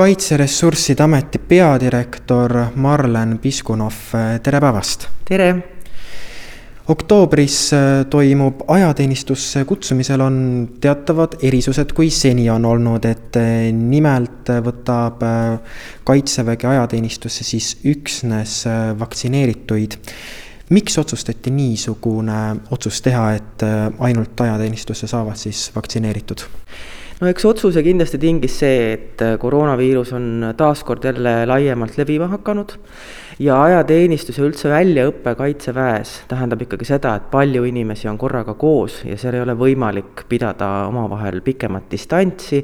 Kaitseressursside Ameti peadirektor Marlen Piskunov, tere päevast! tere! oktoobris äh, toimub ajateenistusse kutsumisel on teatavad erisused, kui seni on olnud, et äh, nimelt võtab äh, Kaitsevägi ajateenistusse siis üksnes vaktsineerituid. miks otsustati niisugune otsus teha, et ainult ajateenistusse saavad siis vaktsineeritud? No eks otsuse kindlasti tingis see, et koroonaviirus on taas kord jälle laiemalt levima hakanud ja ajateenistus ja üldse väljaõpe Kaitseväes tähendab ikkagi seda, et palju inimesi on korraga koos ja seal ei ole võimalik pidada omavahel pikemat distantsi,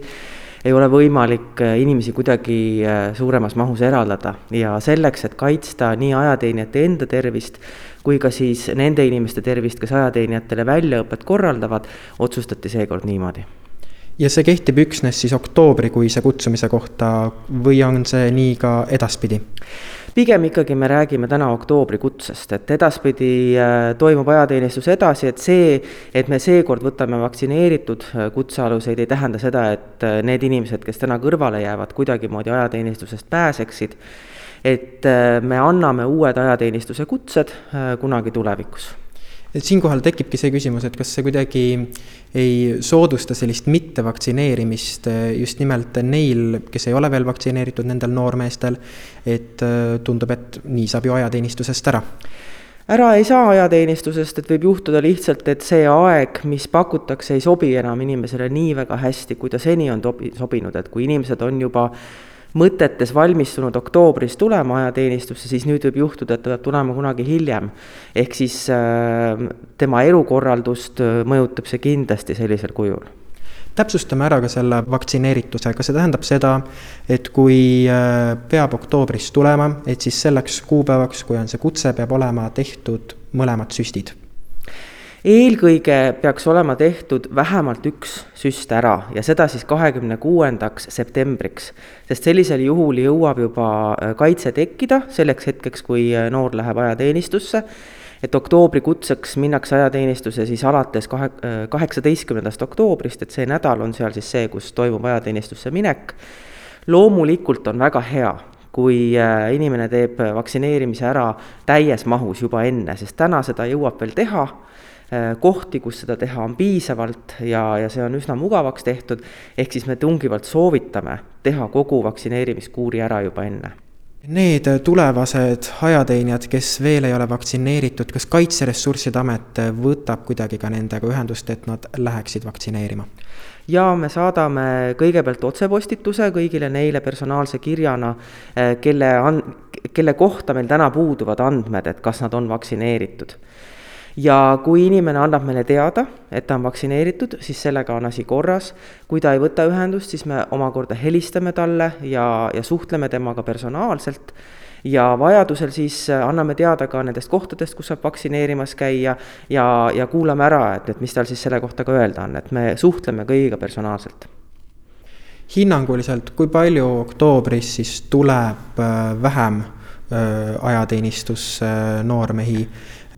ei ole võimalik äh, inimesi kuidagi äh, suuremas mahus eraldada. Ja selleks, et kaitsta nii ajateenijate enda tervist kui ka siis nende inimeste tervist, kes ajateenijatele väljaõpet korraldavad, otsustati seekord niimoodi ja see kehtib üksnes siis oktoobrikuise kutsumise kohta või on see nii ka edaspidi? pigem ikkagi me räägime täna oktoobrikutsest, et edaspidi äh, toimub ajateenistus edasi, et see, et me seekord võtame vaktsineeritud äh, kutsealuseid, ei tähenda seda, et äh, need inimesed, kes täna kõrvale jäävad, kuidagimoodi ajateenistusest pääseksid. et me anname uued ajateenistuse kutsed kunagi tulevikus et siinkohal tekibki see küsimus, et kas see kuidagi ei soodusta sellist mittevaktsineerimist eh, just nimelt neil, kes ei ole veel vaktsineeritud, nendel noormeestel, et eh, tundub, et nii saab ju ajateenistusest ära. Ära ei saa ajateenistusest, et võib juhtuda lihtsalt, et see aeg, mis pakutakse, ei sobi enam inimesele nii väga hästi, kui ta seni on tobi-, sobinud, et kui inimesed on juba mõtetes valmistunud oktoobris tulema ajateenistusse, siis nüüd võib juhtuda, et ta peab tulema kunagi hiljem. ehk siis äh, tema elukorraldust äh, mõjutab see kindlasti sellisel kujul. Täpsustame ära ka selle vaktsineerituse, kas see tähendab seda, et kui äh, peab oktoobris tulema, et siis selleks kuupäevaks, kui on see kutse, peab olema tehtud mõlemad süstid eelkõige peaks olema tehtud vähemalt üks süst ära ja seda siis kahekümne kuuendaks septembriks, sest sellisel juhul jõuab juba äh, kaitse tekkida selleks hetkeks, kui äh, noor läheb ajateenistusse, et oktoobrikutseks minnakse ajateenistusse siis alates kahe, äh, kaheksateistkümnendast oktoobrist, et see nädal on seal siis see, kus toimub ajateenistusse minek. loomulikult on väga hea, kui inimene teeb vaktsineerimise ära täies mahus juba enne, sest täna seda jõuab veel teha kohti, kus seda teha on piisavalt ja, ja see on üsna mugavaks tehtud, ehk siis me tungivalt soovitame teha kogu vaktsineerimiskuuri ära juba enne. Need tulevased ajateenijad, kes veel ei ole vaktsineeritud, kas Kaitseressursside Amet võtab kuidagi ka nendega ühendust, et nad läheksid vaktsineerima? ja me saadame kõigepealt otsepostituse kõigile neile personaalse kirjana, äh, kelle an-, kelle kohta meil täna puuduvad andmed, et kas nad on vaktsineeritud ja kui inimene annab meile teada, et ta on vaktsineeritud, siis sellega on asi korras. kui ta ei võta ühendust, siis me omakorda helistame talle ja, ja suhtleme temaga personaalselt. Ja vajadusel siis anname teada ka nendest kohtadest, kus saab vaktsineerimas käia ja, ja kuulame ära, et, et mis tal siis selle kohta ka öelda on, et me suhtleme kõigiga personaalselt. Hinnanguliselt, kui palju oktoobris siis tuleb äh, vähem äh, ajateenistusse noormehi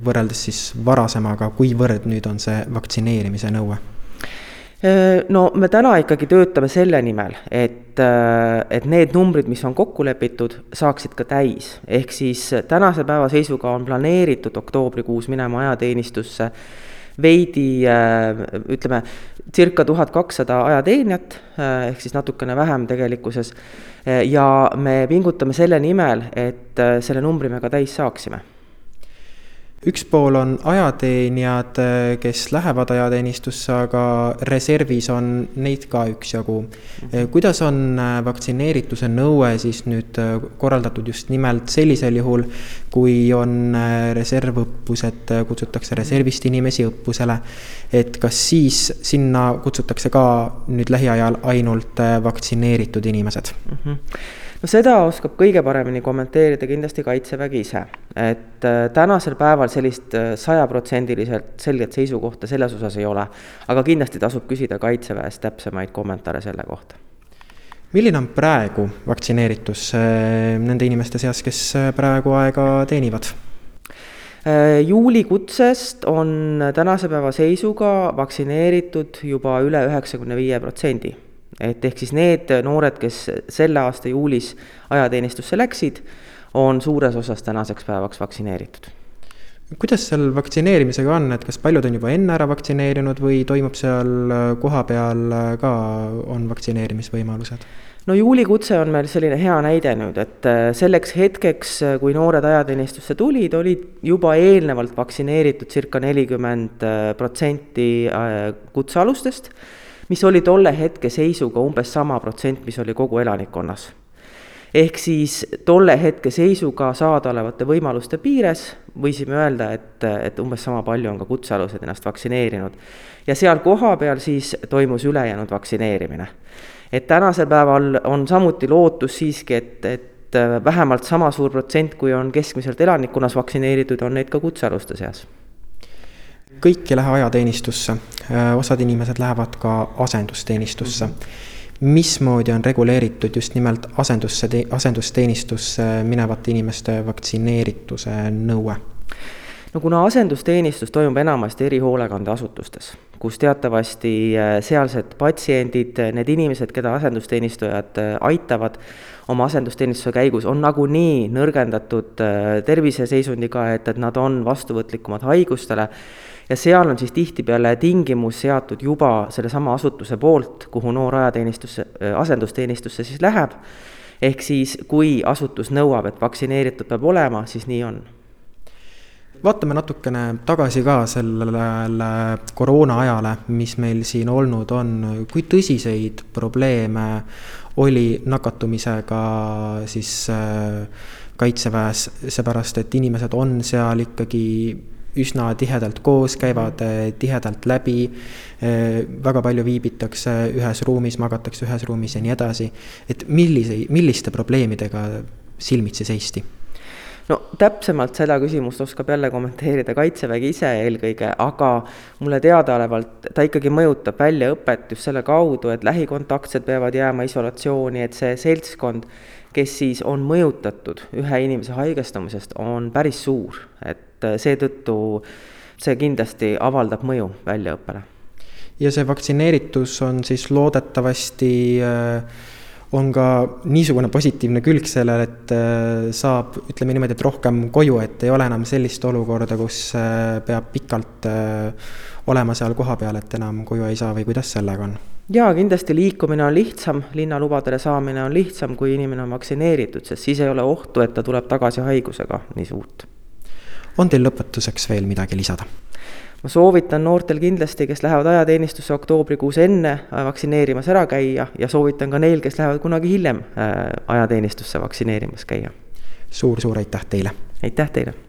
võrreldes siis varasemaga, kuivõrd nüüd on see vaktsineerimise nõue? no me täna ikkagi töötame selle nimel, et, et need numbrid, mis on kokku lepitud, saaksid ka täis. ehk siis tänase päeva seisuga on planeeritud oktoobrikuus minema ajateenistusse veidi ütleme, circa tuhat kakssada ajateenijat, ehk siis natukene vähem tegelikkuses. ja me pingutame selle nimel, et selle numbri me ka täis saaksime üks pool on ajateenijad, kes lähevad ajateenistusse, aga reservis on neid ka üksjagu. kuidas on vaktsineerituse nõue siis nüüd korraldatud just nimelt sellisel juhul, kui on reservõppused, kutsutakse reservist inimesi õppusele, et kas siis sinna kutsutakse ka nüüd lähiajal ainult vaktsineeritud inimesed mm? -hmm no seda oskab kõige paremini kommenteerida kindlasti Kaitsevägi ise. et äh, tänasel päeval sellist äh, sajaprotsendiliselt selget seisukohta selles osas ei ole, aga kindlasti tasub küsida Kaitseväest täpsemaid kommentaare selle kohta. milline on praegu vaktsineeritus äh, nende inimeste seas, kes praegu aega teenivad? juulikutsest on tänase päeva seisuga vaktsineeritud juba üle üheksakümne viie protsendi et ehk siis need noored, kes selle aasta juulis ajateenistusse läksid, on suures osas tänaseks päevaks vaktsineeritud. Kuidas seal vaktsineerimisega on, et kas paljud on juba enne ära vaktsineerinud või toimub seal kohapeal ka, on vaktsineerimisvõimalused? no juulikutse on meil selline hea näide nüüd, et äh, selleks hetkeks, äh, kui noored ajateenistusse tulid, olid juba eelnevalt vaktsineeritud circa nelikümmend äh, protsenti kutsealustest, mis oli tolle hetke seisuga umbes sama protsent, mis oli kogu elanikkonnas ehk siis tolle hetke seisuga saadaolevate võimaluste piires võisime öelda, et, et umbes sama palju on ka kutsealused ennast vaktsineerinud. ja seal kohapeal siis toimus ülejäänud vaktsineerimine. et tänasel päeval on samuti lootus siiski, et, et vähemalt sama suur protsent, kui on keskmiselt elanikkonnas vaktsineeritud, on neid ka kutsealuste seas kõik ei lähe ajateenistusse, osad inimesed lähevad ka asendusteenistusse mm. -hmm mismoodi on reguleeritud just nimelt asendusse, asendusteenistusse minevate inimeste vaktsineerituse nõue? no kuna asendusteenistus toimub enamasti erihoolekandeasutustes, kus teatavasti äh, sealsed patsiendid, need inimesed, keda asendusteenistujad äh, aitavad oma asendusteenistuse käigus, on nagunii nõrgendatud äh, terviseseisundiga, et, et nad on vastuvõtlikumad haigustele ja seal on siis tihtipeale tingimus seatud juba sellesama asutuse poolt, kuhu noor ajateenistusse, äh, asendusteenistusse siis läheb, ehk siis kui asutus nõuab, et vaktsineeritud peab olema, siis nii on. Vaatame natukene tagasi ka sellele koroona ajale, mis meil siin olnud on, kui tõsiseid probleeme oli nakatumisega siis äh, kaitseväes, seepärast et inimesed on seal ikkagi üsna tihedalt koos, käivad eh, tihedalt läbi. Eh, väga palju viibitakse ühes ruumis, magatakse ühes ruumis ja nii edasi. et millise, milliste probleemidega silmitsi seisti? No täpsemalt seda küsimust oskab jälle kommenteerida Kaitsevägi ise eelkõige, aga mulle teadaolevalt ta ikkagi mõjutab väljaõpet just selle kaudu, et lähikontaktsed peavad jääma isolatsiooni, et see seltskond, kes siis on mõjutatud ühe inimese haigestumisest, on päris suur, et et seetõttu see kindlasti avaldab mõju väljaõppele. ja see vaktsineeritus on siis loodetavasti äh, on ka niisugune positiivne külg sellele, et äh, saab, ütleme niimoodi, et rohkem koju, et ei ole enam sellist olukorda, kus peab pikalt olema seal kohapeal, et enam koju ei saa või kuidas sellega on? jaa, kindlasti liikumine on lihtsam, linnalubadele saamine on lihtsam, kui inimene on vaktsineeritud, sest siis ei ole ohtu, et ta tuleb tagasi haigusega nii suurt on teil lõpetuseks veel midagi lisada? Ma soovitan noortel kindlasti, kes lähevad ajateenistusse oktoobrikuus enne äh, vaktsineerimas ära käia ja soovitan ka neil, kes lähevad kunagi hiljem äh, ajateenistusse vaktsineerimas käia suur,. suur-suur aitäh teile! aitäh teile!